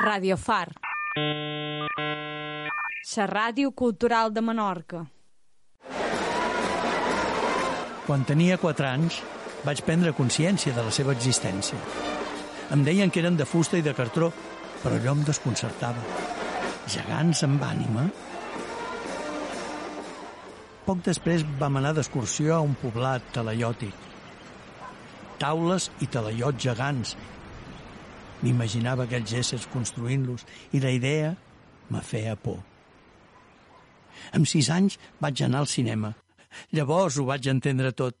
Radio Far. La ràdio cultural de Menorca. Quan tenia 4 anys, vaig prendre consciència de la seva existència. Em deien que eren de fusta i de cartró, però allò em desconcertava. Gegants amb ànima? Poc després vam anar d'excursió a un poblat talaiòtic. Taules i talaiots gegants. M'imaginava aquells éssers construint-los i la idea me feia por. Amb sis anys vaig anar al cinema. Llavors ho vaig entendre tot.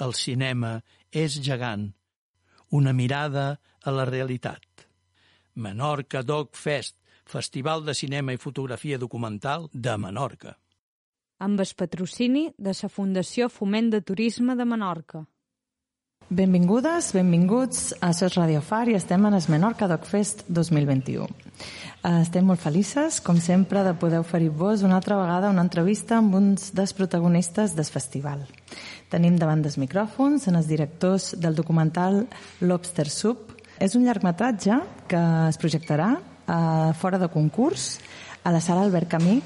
El cinema és gegant. Una mirada a la realitat. Menorca Dog Fest, Festival de Cinema i Fotografia Documental de Menorca. Amb el patrocini de la Fundació Foment de Turisme de Menorca. Benvingudes, benvinguts a Sos Radio Far i estem en el Menorca Dog Fest 2021. Eh, estem molt felices, com sempre, de poder oferir-vos una altra vegada una entrevista amb uns dels protagonistes del festival. Tenim davant dels micròfons en els directors del documental Lobster Soup. És un llargmetratge que es projectarà a fora de concurs a la sala Albert Camí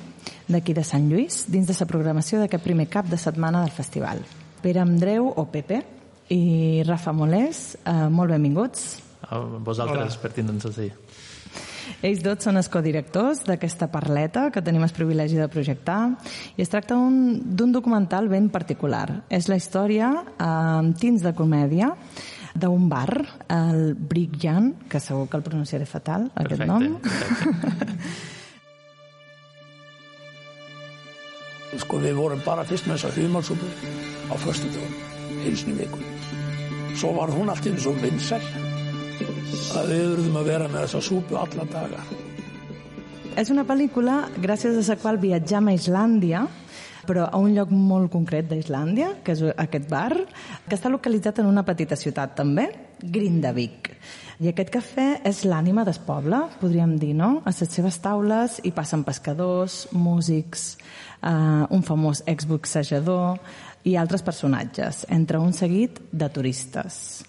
d'aquí de Sant Lluís dins de la programació d'aquest primer cap de setmana del festival. Pere Andreu o Pepe i Rafa Molés, eh, molt benvinguts. A vosaltres Hola. per tindre'ns així. Ells dos són els codirectors d'aquesta parleta que tenim el privilegi de projectar i es tracta d'un documental ben particular. És la història amb eh, tins de comèdia d'un bar, el Brick Jan, que segur que el pronunciaré fatal, perfecte, aquest nom. Perfecte. skulle vi vært bare først med seg hymelsuppe av første dag, helst i vekon. Så var hun alltid så vinsel. Að við verðum að vera með þessa súpu alla dagar. És una pel·lícula gràcies a la qual viatjam a Islàndia, però a un lloc molt concret d'Islàndia, que és aquest bar, que està localitzat en una petita ciutat també, Grindavik. I aquest cafè és l'ànima del poble, podríem dir, no? A les seves taules hi passen pescadors, músics, eh, un famós exboxejador i altres personatges, entre un seguit de turistes.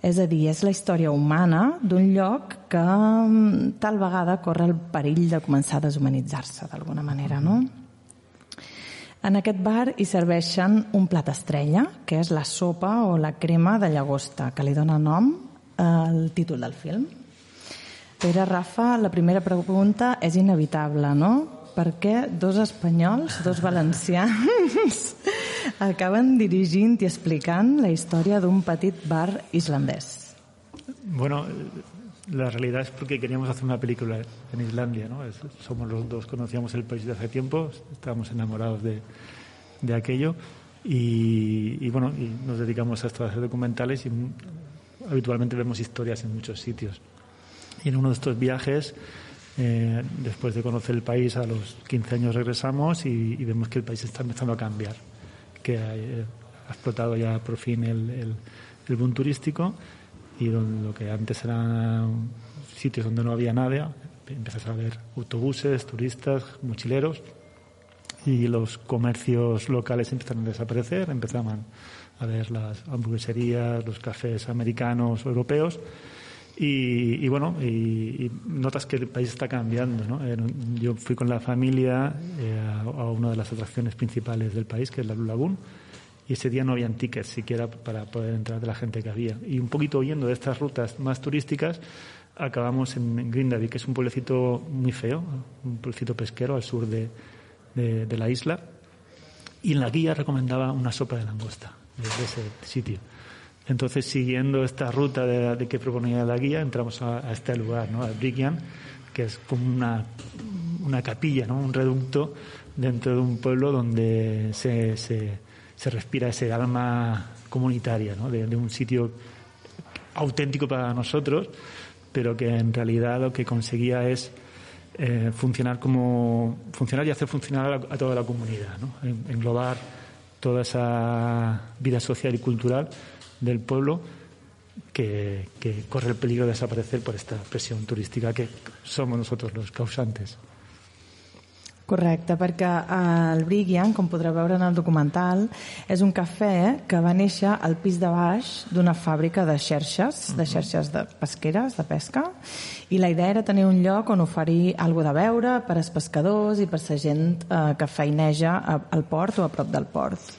És a dir, és la història humana d'un lloc que mm, tal vegada corre el perill de començar a deshumanitzar-se d'alguna manera, no? En aquest bar hi serveixen un plat estrella, que és la sopa o la crema de llagosta, que li dona nom al títol del film. Pere Rafa, la primera pregunta és inevitable, no? Per què dos espanyols, dos valencians, acaben dirigint i explicant la història d'un petit bar islandès? Bueno, la realidad es porque queríamos hacer una película en Islandia, ¿no? Somos los dos, conocíamos el país de hace tiempo, estábamos enamorados de, de aquello y, y, bueno, y nos dedicamos a esto, a hacer documentales y habitualmente vemos historias en muchos sitios. Y en uno de estos viajes, eh, después de conocer el país, a los 15 años regresamos y vemos que el país está empezando a cambiar, que ha, explotado ya por fin el boom turístico y donde lo que antes eran sitios donde no había nada, empiezas a ver autobuses, turistas, mochileros y los comercios locales empezaron a desaparecer, empezaban a ver las hamburgueserías, los cafés americanos o europeos y, bueno, y, notas que el país está cambiando. ¿no? Yo fui con la familia eh, a, una de las atracciones principales del país, que es la Blue Lagoon, y ese día no habían tickets siquiera para poder entrar de la gente que había. Y un poquito oyendo de estas rutas más turísticas, acabamos en Grindavik, que es un pueblecito muy feo, un pueblecito pesquero al sur de, la isla, y la guía recomendaba una sopa de langosta de, de ese sitio. Entonces, siguiendo esta ruta de, de que proponía la guía, entramos a, este lugar, ¿no? a Brigyan, que es como una, capilla, ¿no? un reducto dentro de un pueblo donde se, se, respira ese alma comunitaria, ¿no? de, de, un sitio auténtico para nosotros, pero que en realidad lo que conseguía es eh, funcionar como funcionar y hacer funcionar a, a toda la comunidad, ¿no? englobar toda esa vida social y cultural del pueblo que, que, corre el peligro de desaparecer por esta presión turística que somos nosotros los causantes. Correcte, perquè el Brigian, com podreu veure en el documental, és un cafè que va néixer al pis de baix d'una fàbrica de xerxes, de xerxes de pesqueres, de pesca, i la idea era tenir un lloc on oferir alguna de beure per als pescadors i per a la gent eh, que feineja al port o a prop del port.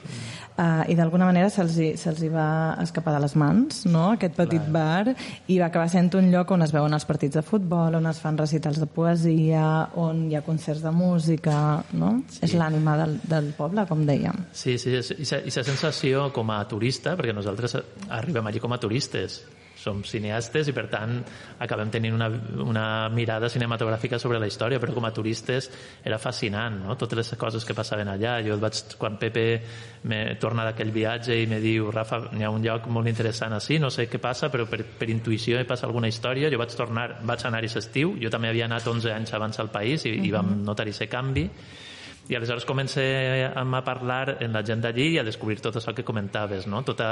Uh, i d'alguna manera se'ls se hi va escapar de les mans no? aquest petit Clar. bar i va acabar sent un lloc on es veuen els partits de futbol on es fan recitals de poesia on hi ha concerts de música no? sí. és l'ànima del, del poble com dèiem Sí, sí, i la sensació com a turista perquè nosaltres arribem allí com a turistes som cineastes i per tant acabem tenint una, una mirada cinematogràfica sobre la història però com a turistes era fascinant no? totes les coses que passaven allà jo vaig, quan Pepe me torna d'aquell viatge i me diu Rafa, hi ha un lloc molt interessant així, no sé què passa però per, per intuïció hi passa alguna història jo vaig tornar, vaig anar-hi estiu jo també havia anat 11 anys abans al país i, uh -huh. i vam notar aquest canvi i aleshores comencé a parlar amb la gent d'allí i a descobrir tot això que comentaves, no? tota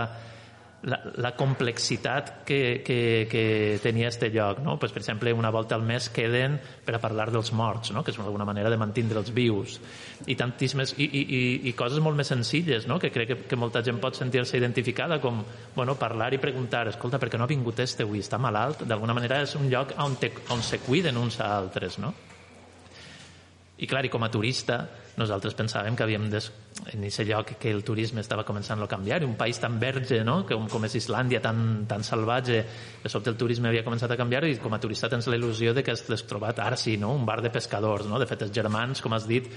la, la complexitat que, que, que tenia este lloc. No? Pues, per exemple, una volta al mes queden per a parlar dels morts, no? que és alguna manera de mantindre'ls vius. I tantíssimes i, i, i, i coses molt més senzilles, no? que crec que, que molta gent pot sentir-se identificada, com bueno, parlar i preguntar, escolta, per què no ha vingut este avui? Està malalt? D'alguna manera és un lloc on, te, on se cuiden uns a altres. No? I clar, i com a turista, nosaltres pensàvem que havíem de, en aquest lloc que el turisme estava començant a canviar, un país tan verge, no? com, com és Islàndia, tan, tan salvatge, de sobte el turisme havia començat a canviar i com a turista tens la il·lusió de que has trobat ara sí, no? un bar de pescadors, no? de fet els germans, com has dit,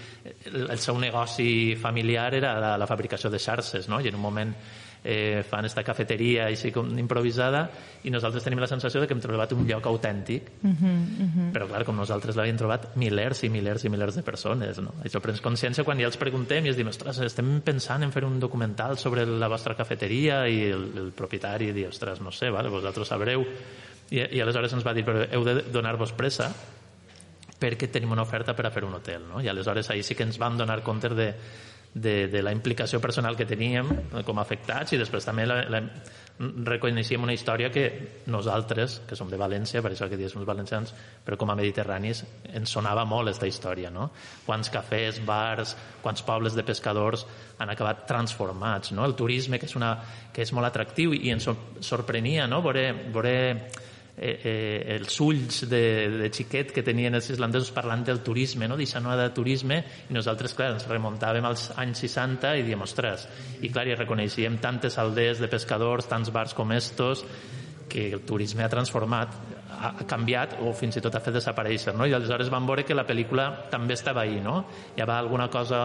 el, el seu negoci familiar era la, la fabricació de xarxes, no? i en un moment eh, fan esta cafeteria així com improvisada i nosaltres tenim la sensació de que hem trobat un lloc autèntic uh -huh, uh -huh. però clar, com nosaltres l'havíem trobat milers i milers i milers de persones no? això prens consciència quan ja els preguntem i els diuen, ostres, estem pensant en fer un documental sobre la vostra cafeteria i el, el propietari diu, ostres, no sé, vale, vosaltres sabreu i, i aleshores ens va dir, però heu de donar-vos pressa perquè tenim una oferta per a fer un hotel no? i aleshores ahir sí que ens vam donar compte de, de, de la implicació personal que teníem com a afectats i després també la, la, reconeixíem una història que nosaltres, que som de València, per això que diem valencians, però com a mediterranis ens sonava molt aquesta història, no? Quants cafès, bars, quants pobles de pescadors han acabat transformats, no? El turisme, que és, una, que és molt atractiu i ens sorprenia, no? Vore, vore eh, eh, els ulls de, de xiquet que tenien els islandesos parlant del turisme, no? d'això no de turisme, i nosaltres, clar, ens remuntàvem als anys 60 i diem, ostres, i clar, i reconeixíem tantes aldees de pescadors, tants bars com estos, que el turisme ha transformat, ha, canviat o fins i tot ha fet desaparèixer, no? I aleshores vam veure que la pel·lícula també estava ahí, no? Hi havia alguna cosa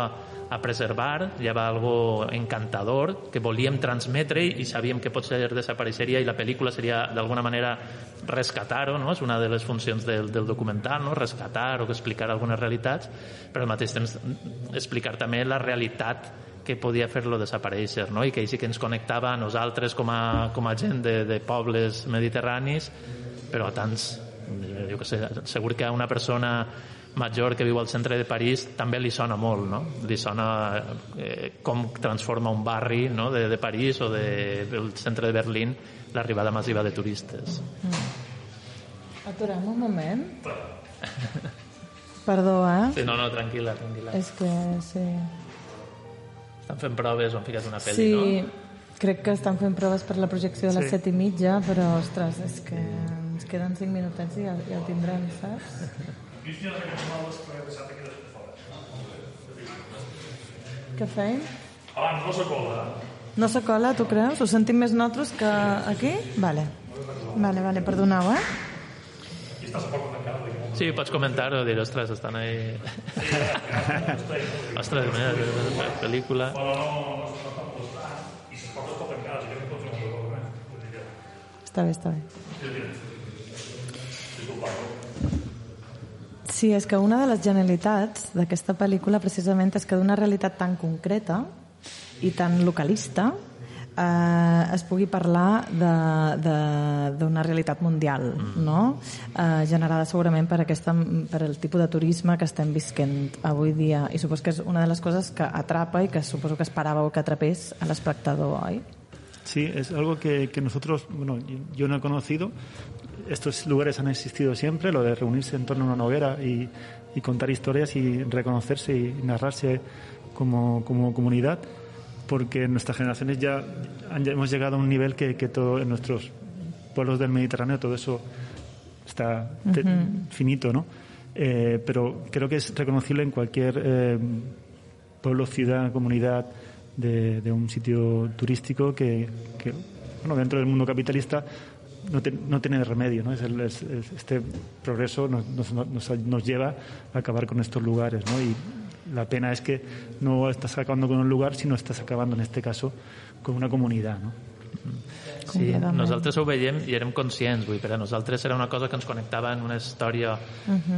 a preservar, hi havia algo encantador que volíem transmetre i sabíem que potser desapareixeria i la pel·lícula seria d'alguna manera rescatar-ho, no? És una de les funcions del, del documental, no? Rescatar o explicar algunes realitats, però al mateix temps explicar també la realitat que podia fer-lo desaparèixer no? i que així que ens connectava a nosaltres com a, com a gent de, de pobles mediterranis però a tants jo que sé, segur que a una persona major que viu al centre de París també li sona molt, no? Li sona eh, com transforma un barri no? de, de París o de, del centre de Berlín l'arribada massiva de turistes. Mm. Aturem un moment. Perdó, eh? Sí, no, no, tranquil·la, tranquil·la. És que, sí... Estan fent proves o han ficat una pel·li, sí, no? Sí, crec que estan fent proves per la projecció de les sí. set i mitja, però, ostres, és que ens queden cinc minutets i ja, ja el tindrem, saps? Què feim? Abans no s'acola. No s'acola, tu creus? Ho sentim més nosaltres que aquí? Vale. Vale, vale, perdoneu, eh? I estàs a poc Sí, pots comentar-ho, dir, ostres, estan ahí... ostres, mira, la pel·lícula... Està bé, està bé. Sí, és que una de les genialitats d'aquesta pel·lícula precisament és que d'una realitat tan concreta i tan localista eh, es pugui parlar d'una realitat mundial, mm. no? Eh, generada segurament per, aquesta, per el tipus de turisme que estem visquent avui dia. I suposo que és una de les coses que atrapa i que suposo que esperàveu que atrapés a l'espectador, oi? Sí, es algo que, que nosotros, bueno, yo no he conocido estos lugares han existido siempre, lo de reunirse en torno a una hoguera y, y contar historias y reconocerse y narrarse como, como comunidad, porque nuestras generaciones ya, han- hemos llegado a un nivel que, que todo, en nuestros pueblos del Mediterráneo todo eso está finito, ¿no? Eh, pero creo que es reconocible en cualquier eh, pueblo, ciudad, comunidad de, de un sitio turístico que, que, bueno, dentro del mundo capitalista no, te- no tiene remedio. ¿no? Es el- es- es- este progreso nos, nos- nos- nos lleva a acabar con estos lugares. ¿no? Y la pena es que no estás acabando con un lugar, sino estás acabando, en este caso, con una comunidad. ¿no? Sí, nosaltres ho veiem i érem conscients, vull dir, per a nosaltres era una cosa que ens connectava en una història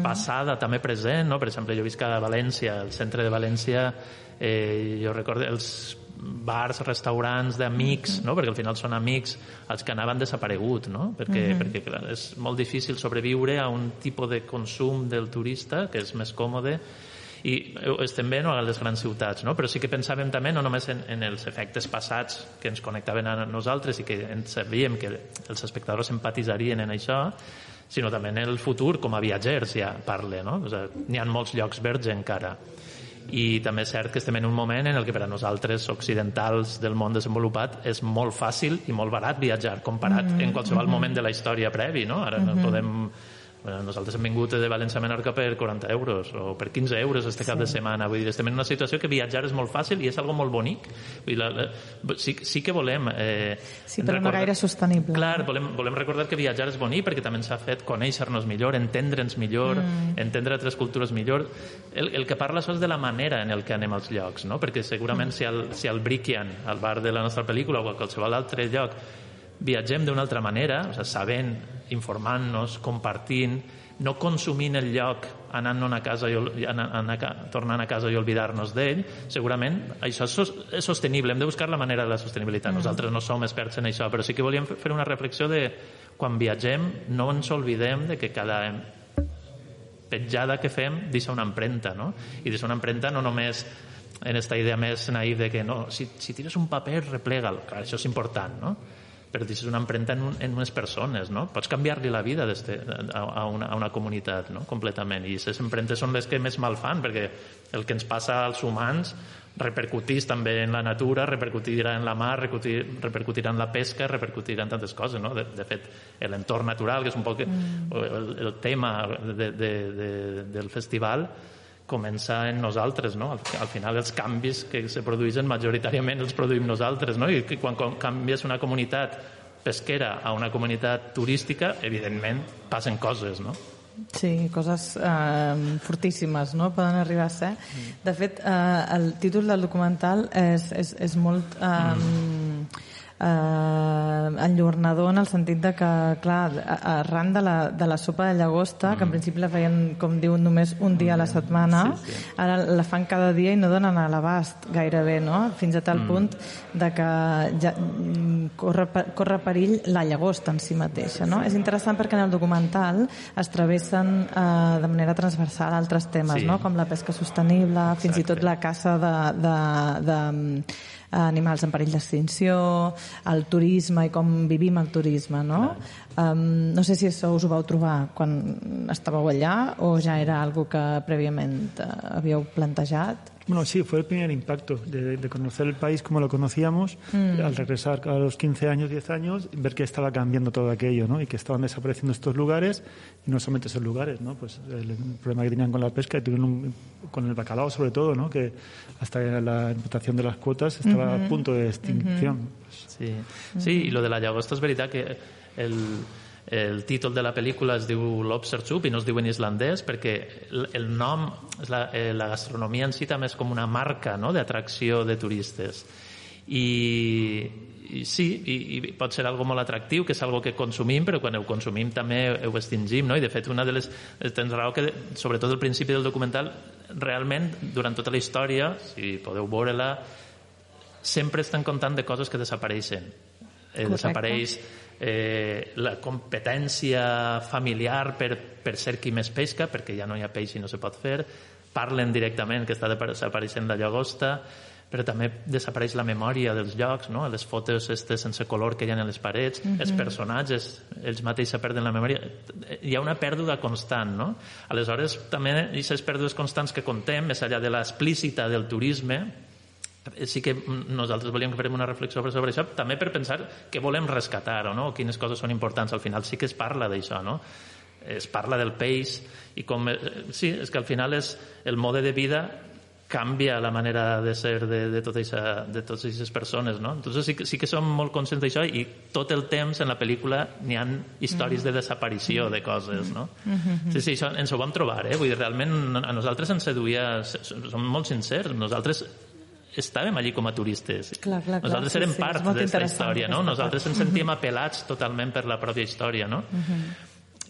passada, també present, no? Per exemple, jo visc a València, al centre de València, eh, jo recordo els bars, restaurants d'amics, no? perquè al final són amics els que anaven desaparegut, no? perquè, perquè clar, és molt difícil sobreviure a un tipus de consum del turista que és més còmode i ho estem veient a les grans ciutats, no? però sí que pensàvem també no només en, en els efectes passats que ens connectaven a nosaltres i que ens sabíem que els espectadors empatitzarien en això, sinó també en el futur com a viatgers ja parle, no? O sigui, n'hi ha molts llocs verds encara i també és cert que estem en un moment en el que per a nosaltres occidentals del món desenvolupat és molt fàcil i molt barat viatjar comparat mm -hmm. en qualsevol moment de la història previ, no? Ara no podem Bueno, nosaltres hem vingut de València a Menorca per 40 euros o per 15 euros este cap de setmana. Vull dir, estem en una situació que viatjar és molt fàcil i és algo molt bonic. Vull dir, la, la, sí, sí que volem... Eh, Sí, però no gaire sostenible. Clar, volem, volem recordar que viatjar és bonic perquè també ens ha fet conèixer-nos millor, entendre'ns millor, mm. entendre altres cultures millor. El, el que parla és de la manera en el que anem als llocs, no? perquè segurament mm. si, al, si al Brikian, al bar de la nostra pel·lícula o a qualsevol altre lloc, viatgem d'una altra manera, o sigui, sabent, informant-nos, compartint, no consumint el lloc anant a casa i, anant, anant, a- tornant a casa i oblidar-nos d'ell, segurament això és, sos, és sostenible, hem de buscar la manera de la sostenibilitat. Nosaltres no som experts en això, però sí que volíem fer- una reflexió de quan viatgem no ens oblidem de que cada petjada que fem deixa una empremta, no? I deixa una empremta no només en esta idea més naïf de que no, si, si tires un paper, replega'l. Clar, això és important, no? Però deixes una empremta en, un, en unes persones, no? Pots canviar-li la vida d'este, a, a, una, a una comunitat, no? Completament. I aquestes empremtes són les que més mal fan, perquè el que ens passa als humans repercutís també en la natura, repercutirà en la mar, repercutir, repercutirà en la pesca, repercutirà en tantes coses, no? De, de fet, l'entorn natural, que és un poc mm. el, el tema de, de, de, del festival, comença en nosaltres, no? Al, al final els canvis que se produeixen majoritàriament els produïm nosaltres, no? I quan canvies una comunitat pesquera a una comunitat turística, evidentment passen coses, no? Sí, coses eh, fortíssimes, no? Poden arribar a ser. De fet, eh, el títol del documental és, és, és molt... Eh, eh, enllornador en el sentit de que, clar, arran de la, de la sopa de llagosta, que en principi la feien, com diuen, només un dia a la setmana, Sí, sí. ara la fan cada dia i no donen a l'abast gairebé, no? Fins a tal punt de que ja, mm, corre, corre perill la llagosta en si mateixa, no? És interessant perquè en el documental es travessen eh, de manera transversal altres temes, Sí. no? Com la pesca sostenible, fins i tot Exacte. la caça de, de, de, mm, animals en perill d'extinció, el turisme i com vivim el turisme, no? Um, no sé si això us ho vau trobar quan estàveu allà o ja era algo que prèviament eh, havíeu plantejat. Bueno, sí, fue el primer impacto de, de conocer el país como lo conocíamos, al regresar a los 15 años, 10 años, y ver que estaba cambiando todo aquello, ¿no? Y que estaban desapareciendo estos lugares, y no solamente esos lugares, ¿no? Pues el, problema que tenían con la pesca, y tuvieron un- con el bacalao sobre todo, ¿no? Que hasta la imputación de las cuotas estaba a punto de extinción. Sí, sí i lo de la llagosta és veritat que el, el títol de la pel·lícula es diu Lobster Soup i no es diu en islandès perquè el, nom, la, eh, la gastronomia en si també és com una marca no? d'atracció de turistes i, i sí, i, i pot ser algo molt atractiu, que és algo que consumim, però quan ho consumim també ho extingim, no? I de fet, una de les... Tens raó que, sobretot al principi del documental, realment, durant tota la història, si podeu veure-la, sempre estan contant de coses que desapareixen. Eh, Correcte. desapareix eh, la competència familiar per, per ser qui més pesca, perquè ja no hi ha peix i no se pot fer, parlen directament que està desapareixent la llagosta, però també desapareix la memòria dels llocs, no? les fotos estes sense color que hi ha a les parets, mm -hmm. els personatges, ells mateixos perden la memòria. Hi ha una pèrdua constant, no? Aleshores, també aquestes pèrdues constants que contem, més enllà de l'explícita del turisme, sí que nosaltres volíem que farem una reflexió sobre això, també per pensar què volem rescatar o no, quines coses són importants. Al final sí que es parla d'això, no? Es parla del peix i com... Eh, sí, és que al final és el mode de vida canvia la manera de ser de, de, tot eixa, de totes aquestes persones, no? Entonces sí que, sí que som molt conscients d'això i tot el temps en la pel·lícula n'hi han històries de desaparició de coses, no? Sí, sí, això ens ho vam trobar, eh? Vull dir, realment a nosaltres ens seduïa, som molt sincers, nosaltres estàvem allí com a turistes. Clar, clar, clar, nosaltres sí, érem sí, part d'aquesta història, no? Nosaltres ens sentíem apel·lats totalment per la pròpia història, no?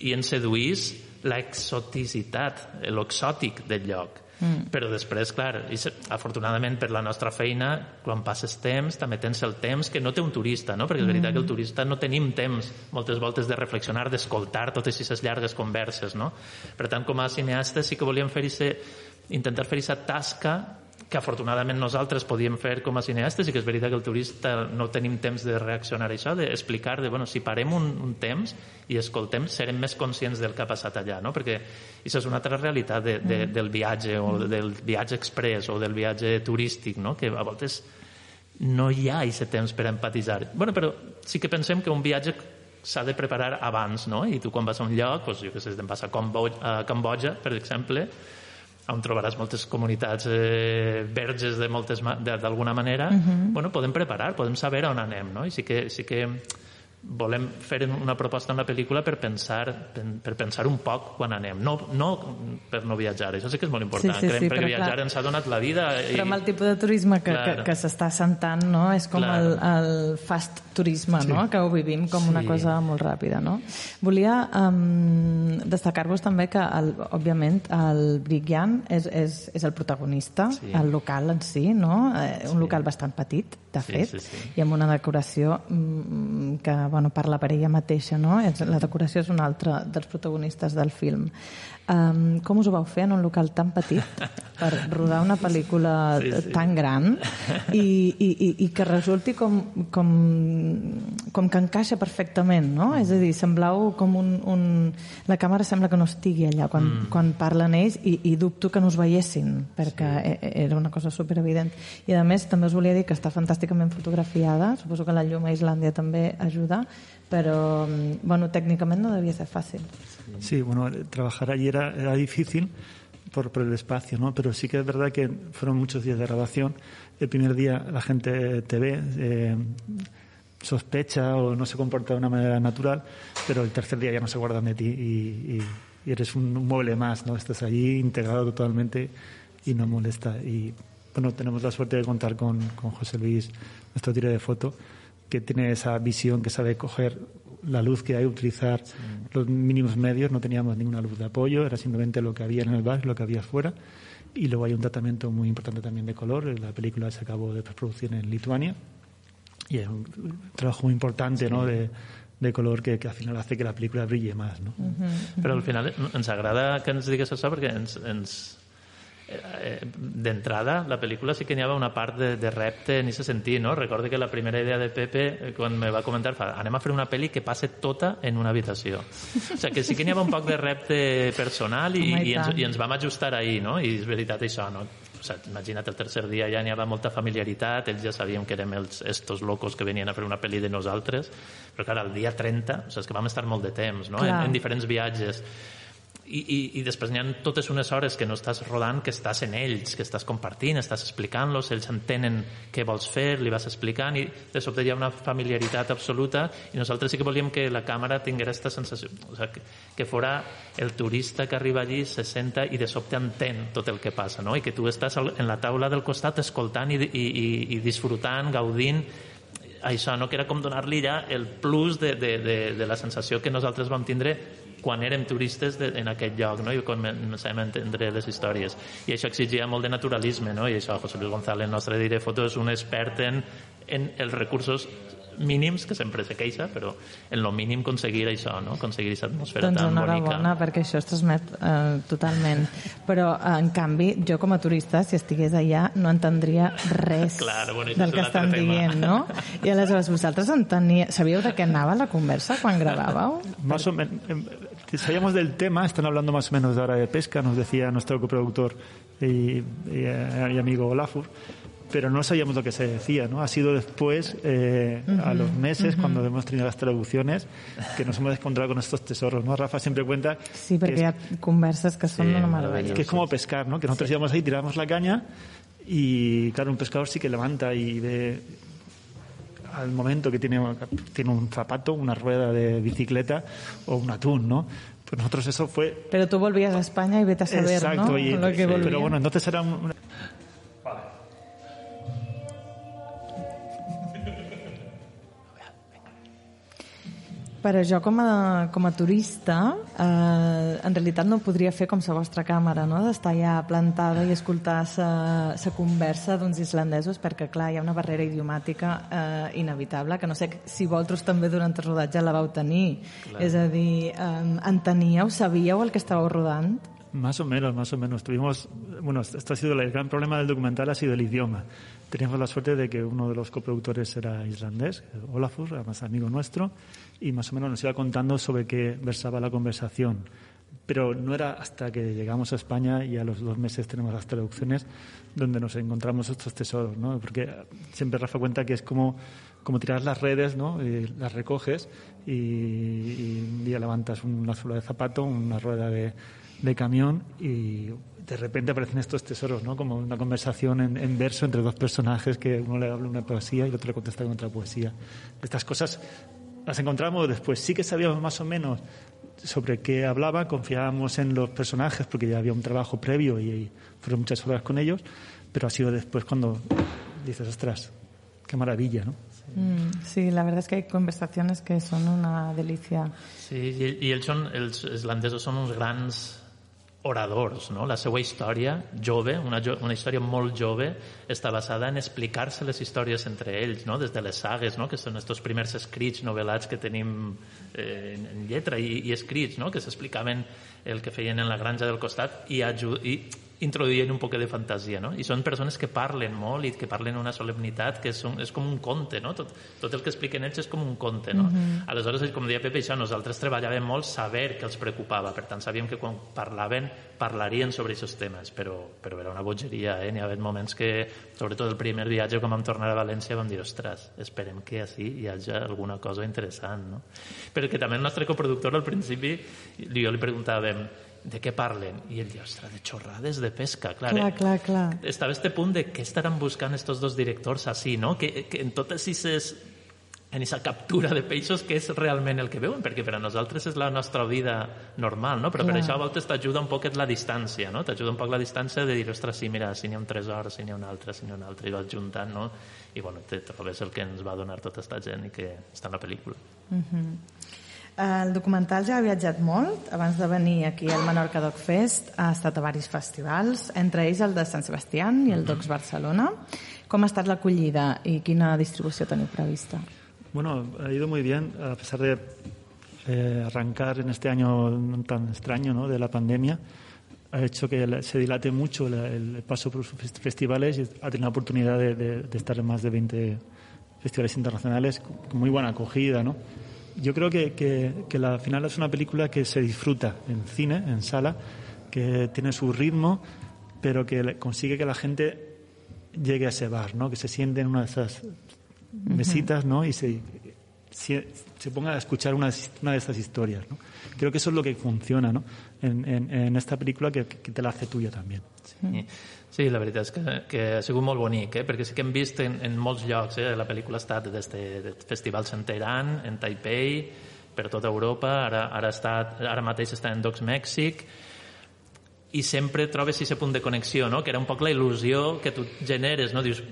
I ens seduís l'exoticitat, l'exòtic del lloc Mm. Però després, clar, i afortunadament per la nostra feina, quan passes temps, també tens el temps que no té un turista, no? perquè és veritat mm. que el turista no tenim temps moltes voltes de reflexionar, d'escoltar totes aquestes llargues converses. No? Per tant, com a cineastes sí que volíem fer ese, intentar fer aquesta tasca que afortunadament nosaltres podíem fer com a cineastes i que és veritat que el turista no tenim temps de reaccionar a això, d'explicar de, bueno, si parem un, un temps i escoltem, serem més conscients del que ha passat allà, no? perquè això és una altra realitat de, de, mm. del viatge o del viatge express o del viatge turístic, no? que a voltes no hi ha aquest temps per empatitzar. Bueno, però sí que pensem que un viatge s'ha de preparar abans, no? I tu quan vas a un lloc, doncs, jo què sé, te'n vas a Cambodja, per exemple, on trobaràs moltes comunitats eh, verges de moltes d'alguna manera, uh mhm. -huh. bueno, podem preparar, podem saber on anem, no? I sí que, sí que volem fer una proposta en la pel·lícula per pensar, per, per pensar un poc quan anem, no, no per no viatjar, això sí que és molt important, sí, sí, Creiem, sí, perquè viatjar clar, ens ha donat la vida. I... Però amb el tipus de turisme que, que, que s'està assentant, no? és com el, el fast turisme, sí. no? que ho vivim com sí. una cosa molt ràpida. No? Volia um, destacar-vos també que, el, òbviament, el Brigyan és, és, és el protagonista, sí. el local en si, no? Eh, un sí. local bastant petit, de fet, sí, sí, sí. i amb una decoració mm, que bueno, parla per ella mateixa, no? La decoració és un altre dels protagonistes del film. Um, com us ho vau fer en un local tan petit per rodar una pel·lícula sí, sí. tan gran i, i, i que resulti com, com, com que encaixa perfectament, no? Mm. És a dir, semblau com un, un... La càmera sembla que no estigui allà quan, mm. quan parlen ells i, i dubto que no us veiessin perquè sí. E, era una cosa superevident. I a més també us volia dir que està fantàsticament fotografiada, suposo que la llum a Islàndia també ajuda, pero mm, bueno, técnicamente no debía ser fácil. Sí, bueno, trabajar allí era, era difícil por, por, el espacio, ¿no? Pero sí que es verdad que fueron muchos días de grabación. El primer día la gente te ve, eh, sospecha o no se comporta de una manera natural, pero el tercer día ya no se guardan de ti y, y, y eres un, un, mueble más, ¿no? Estás allí integrado totalmente y no molesta. Y bueno, tenemos la suerte de contar con, con José Luis, nuestro tiro de foto, que tiene esa visión, que sabe coger la luz que hay, utilizar los mínimos medios. No teníamos ninguna luz de apoyo, era simplemente lo que había en el bar, lo que había afuera. Y luego hay un tratamiento muy importante también de color. La película se acabó de postproducción en Lituania y es un trabajo muy importante ¿no? de, de color que, que al final hace que la película brille más. ¿no? Uh -huh. Però al final ens agrada que ens digues això perquè ens, ens, d'entrada, la pel·lícula sí que n'hi havia una part de, de repte en aquest sentit, no? Recordo que la primera idea de Pepe, eh, quan me va comentar, fa, anem a fer una pel·li que passe tota en una habitació. O sigui, que sí que n'hi havia un poc de repte personal i, i, ens, i ens vam ajustar ahir, no? I és veritat això, no? O sigui, imagina't, el tercer dia ja n'hi havia molta familiaritat, ells ja sabíem que érem els, estos locos que venien a fer una pel·li de nosaltres, però clar, el dia 30, o sigui, és que vam estar molt de temps, no? En, en diferents viatges i, i, i després n'hi ha totes unes hores que no estàs rodant, que estàs en ells, que estàs compartint, estàs explicant-los, ells entenen què vols fer, li vas explicant i de sobte hi ha una familiaritat absoluta i nosaltres sí que volíem que la càmera tingués aquesta sensació, o sigui, que, que fora el turista que arriba allí, se senta i de sobte entén tot el que passa, no? i que tu estàs en la taula del costat escoltant i, i, i, i disfrutant, gaudint això, no? que era com donar-li ja el plus de, de, de, de la sensació que nosaltres vam tindre quan érem turistes de, en aquest lloc no? i comencem a entendre les històries i això exigia molt de naturalisme no? i això José Luis González, el nostre director foto és un expert en, en els recursos mínims, que sempre se queixa, però en lo mínim aconseguir això, no? aconseguir aquesta atmosfera doncs tan enhorabona, bonica. perquè això es transmet eh, totalment. Però, eh, en canvi, jo com a turista, si estigués allà, no entendria res Clar, bueno, això del que estan tema. dient, no? I aleshores, vosaltres entenia... sabíeu de què anava la conversa quan grabàveu? Más o menos, sabíamos del tema, están hablando más o menos ahora de pesca, nos decía nuestro coproductor y, y, y amigo Olafur, pero no sabíamos lo que se decía, ¿no? Ha sido después, eh, a los meses, cuando hemos tenido las traducciones, que nos hemos encontrado con estos tesoros, ¿no? Rafa siempre cuenta Sí, que perquè es, converses que són Sí, meravella. que es como pescar, ¿no? Que nosotros íbamos ahí, tiramos la caña y, claro, un pescador sí que levanta y ve al momento que tiene, tiene un zapato, una rueda de bicicleta o un atún, ¿no? Pues nosotros eso fue Però tu volvies a Espanya i vete a saber, Exacto, no? y- Lo que volvías. pero bueno, entonces era un- Però jo com a, com a turista eh, en realitat no podria fer com la vostra càmera, no? d'estar allà plantada i escoltar la conversa d'uns islandesos perquè clar, hi ha una barrera idiomàtica eh, inevitable que no sé si vosaltres també durant el rodatge la vau tenir clar. és a dir, eh, enteníeu, sabíeu el que estàveu rodant? Más o menos, más o menos. Tuvimos, bueno, esto ha sido el gran problema del documental ha sido el idioma. Teníamos la suerte de que uno de los coproductores era islandés, Olafur, además amigo nuestro, y más o menos nos iba contando sobre qué versaba la conversación. Pero no era hasta que llegamos a España y a los dos meses tenemos las traducciones donde nos encontramos estos tesoros, ¿no? Porque siempre Rafa cuenta que es como, como tirar las redes, ¿no? Y las recoges y, y un día levantas una suela de zapato, una rueda de, de camión y de repente aparecen estos tesoros, ¿no? Como una conversación en, en verso entre dos personajes que uno le habla una poesía y el otro le contesta con otra poesía. Estas cosas las encontramos después. Sí que sabíamos más o menos sobre qué hablaba, confiábamos en los personajes porque ya había un trabajo previo y fueron muchas horas con ellos, pero ha sido después cuando dices, ostras, qué maravilla, ¿no? Mm, sí, la verdad es que hay conversaciones que son una delicia. Sí, i, i ells, són, els islandesos són uns grans oradors, no? La seva història, jove, una, jo, una història molt jove, està basada en explicar-se les històries entre ells, no? Des de les sagues, no? Que són aquests primers escrits novel·lats que tenim eh, en, lletra i, i escrits, no? Que s'explicaven el que feien en la granja del costat i, i introduïen un poc de fantasia, no? I són persones que parlen molt i que parlen una solemnitat que són, és com un conte, no? Tot, tot el que expliquen ells és com un conte, no? Aleshores, com deia Pepe, això, nosaltres treballàvem molt saber què els preocupava, per tant, sabíem que quan parlaven parlarien sobre aquests temes, però, però era una bogeria, eh? N'hi ha hagut moments que, sobretot el primer viatge, quan vam tornar a València, vam dir, ostres, esperem que així hi hagi alguna cosa interessant, no? Perquè també el nostre coproductor al principi, jo li preguntàvem, de què parlen? I ell diu, ostres, de xorrades de pesca. Clar, Clar, eh? clar, clar. estava este punt de què estaran buscant estos dos directors així, no? Que, que en totes aquestes en aquesta captura de peixos que és realment el que veuen, perquè per a nosaltres és la nostra vida normal, no? però per Clar. això a voltes t'ajuda un poquet la distància, no? t'ajuda un poc la distància de dir, ostres, sí, mira, si n'hi ha un tresor, si n'hi ha un altre, si n'hi ha un altre, i vas juntant, no? i bueno, te trobes el que ens va donar tota aquesta gent i que està en la pel·lícula. El documental ja ha viatjat molt. Abans de venir aquí al Menorca Doc Fest ha estat a varis festivals, entre ells el de Sant Sebastián i el Docs Barcelona. Com ha estat l'acollida i quina distribució teniu prevista? Bueno, ha ido muy bien, a pesar de eh, arrancar en este año tan extraño ¿no? de la pandemia, ha hecho que se dilate mucho el paso por fest- festivales y ha tenido la oportunidad de, de- de estar en más de 20 festivales internacionales con muy buena acogida. ¿no? Yo creo que, que, que la final es una película que se disfruta en cine, en sala, que tiene su ritmo, pero que le- consigue que la gente llegue a ese bar, ¿no? que se siente en una de esas mesitas ¿no? y se, se, se ponga a escuchar una, una de estas historias. ¿no? Creo que eso es lo que funciona ¿no? en, en, en esta película que, que te la hace tuya también. Sí, sí la veritat és que, que ha sigut molt bonic, eh? perquè sí que hem vist en, en molts llocs, eh? la pel·lícula ha estat des de, festivals en Teheran, en Taipei, per tota Europa, ara, ara, està, ara mateix està en Docs Mèxic, i sempre trobes aquest punt de connexió, no? que era un poc la il·lusió que tu generes, no? dius,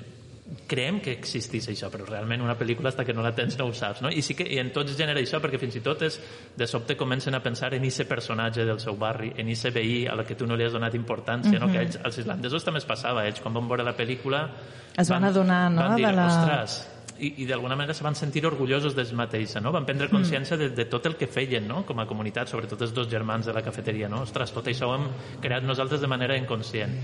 creem que existís això, però realment una pel·lícula hasta que no la tens no ho saps, no? I sí que i en tots genera això, perquè fins i tot és, de sobte comencen a pensar en ese personatge del seu barri, en ese veí a la que tu no li has donat importància, no? Que ells, als islandesos també es passava, ells quan van veure la pel·lícula Es van adonar, no, van dir, de la- ostres, i, i d'alguna manera se van sentir orgullosos d'ells mateixos, no? Van prendre consciència de, de tot el que feien, no? Com a comunitat, sobretot els dos germans de la cafeteria, no? Ostres, tot això ho hem creat nosaltres de manera inconscient.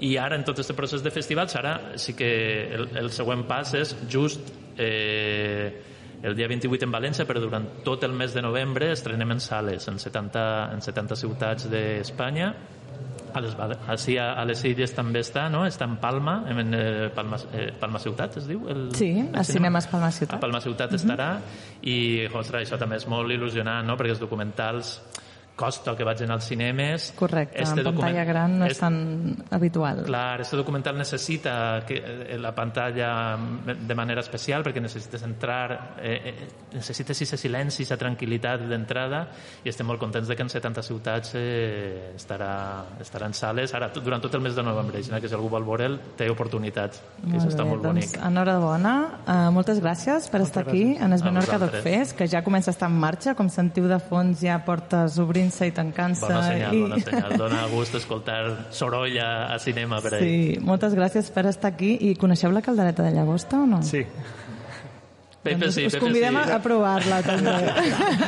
I ara, en tot aquest procés de festivals, ara sí que el, el següent pas és just eh, el dia 28 en València, però durant tot el mes de novembre estrenem en sales en 70, en 70 ciutats d'Espanya a les, així a, a les Illes també està, no? Està en Palma, en eh, Palma, eh, Palma Ciutat, es diu? El, sí, el a Cinemes Palma Ciutat. A Palma Ciutat uh -huh. estarà i, ostres, això també és molt il·lusionant, no? Perquè els documentals costa que vagin als cinemes. Correcte, este en pantalla gran no és tan habitual. Clar, aquest documental necessita que, eh, la pantalla de manera especial perquè necessites entrar, eh, eh, necessites aquest silenci, aquesta tranquil·litat d'entrada i estem molt contents de que en 70 ciutats eh, estarà, estarà en sales ara durant tot el mes de novembre, que si algú vol veure'l té oportunitats, que molt això està molt doncs, bonic. Enhorabona, uh, moltes gràcies per moltes estar gràcies. aquí en Es Menorca Doc Fest, que ja comença a estar en marxa, com sentiu de fons ja portes obrint obrint-se i tancant-se. Bona senyal, i... bona senyal. Dóna gust escoltar soroll a, a cinema per ahí. Sí, moltes gràcies per estar aquí. I coneixeu la caldereta de llagosta o no? Sí. Pepe doncs sí, us convidem sí. a provar-la també.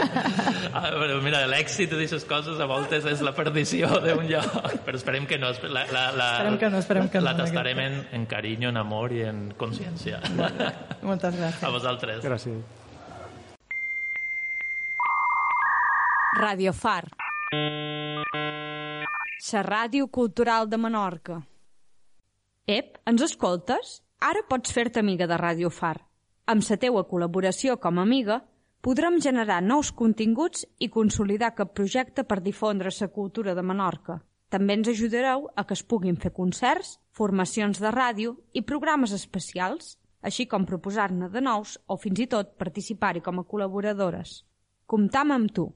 ah, però mira, l'èxit d'aquestes coses a voltes és la perdició d'un lloc, però esperem que no. La, la, la, esperem que no, esperem que la no. La tastarem en, en carinyo, en amor i en consciència. Moltes gràcies. A vosaltres. Gràcies. Radio Far. La ràdio cultural de Menorca. Ep, ens escoltes? Ara pots fer-te amiga de Radio Far. Amb la teua col·laboració com a amiga, podrem generar nous continguts i consolidar aquest projecte per difondre la cultura de Menorca. També ens ajudareu a que es puguin fer concerts, formacions de ràdio i programes especials, així com proposar-ne de nous o fins i tot participar-hi com a col·laboradores. Comptam amb tu.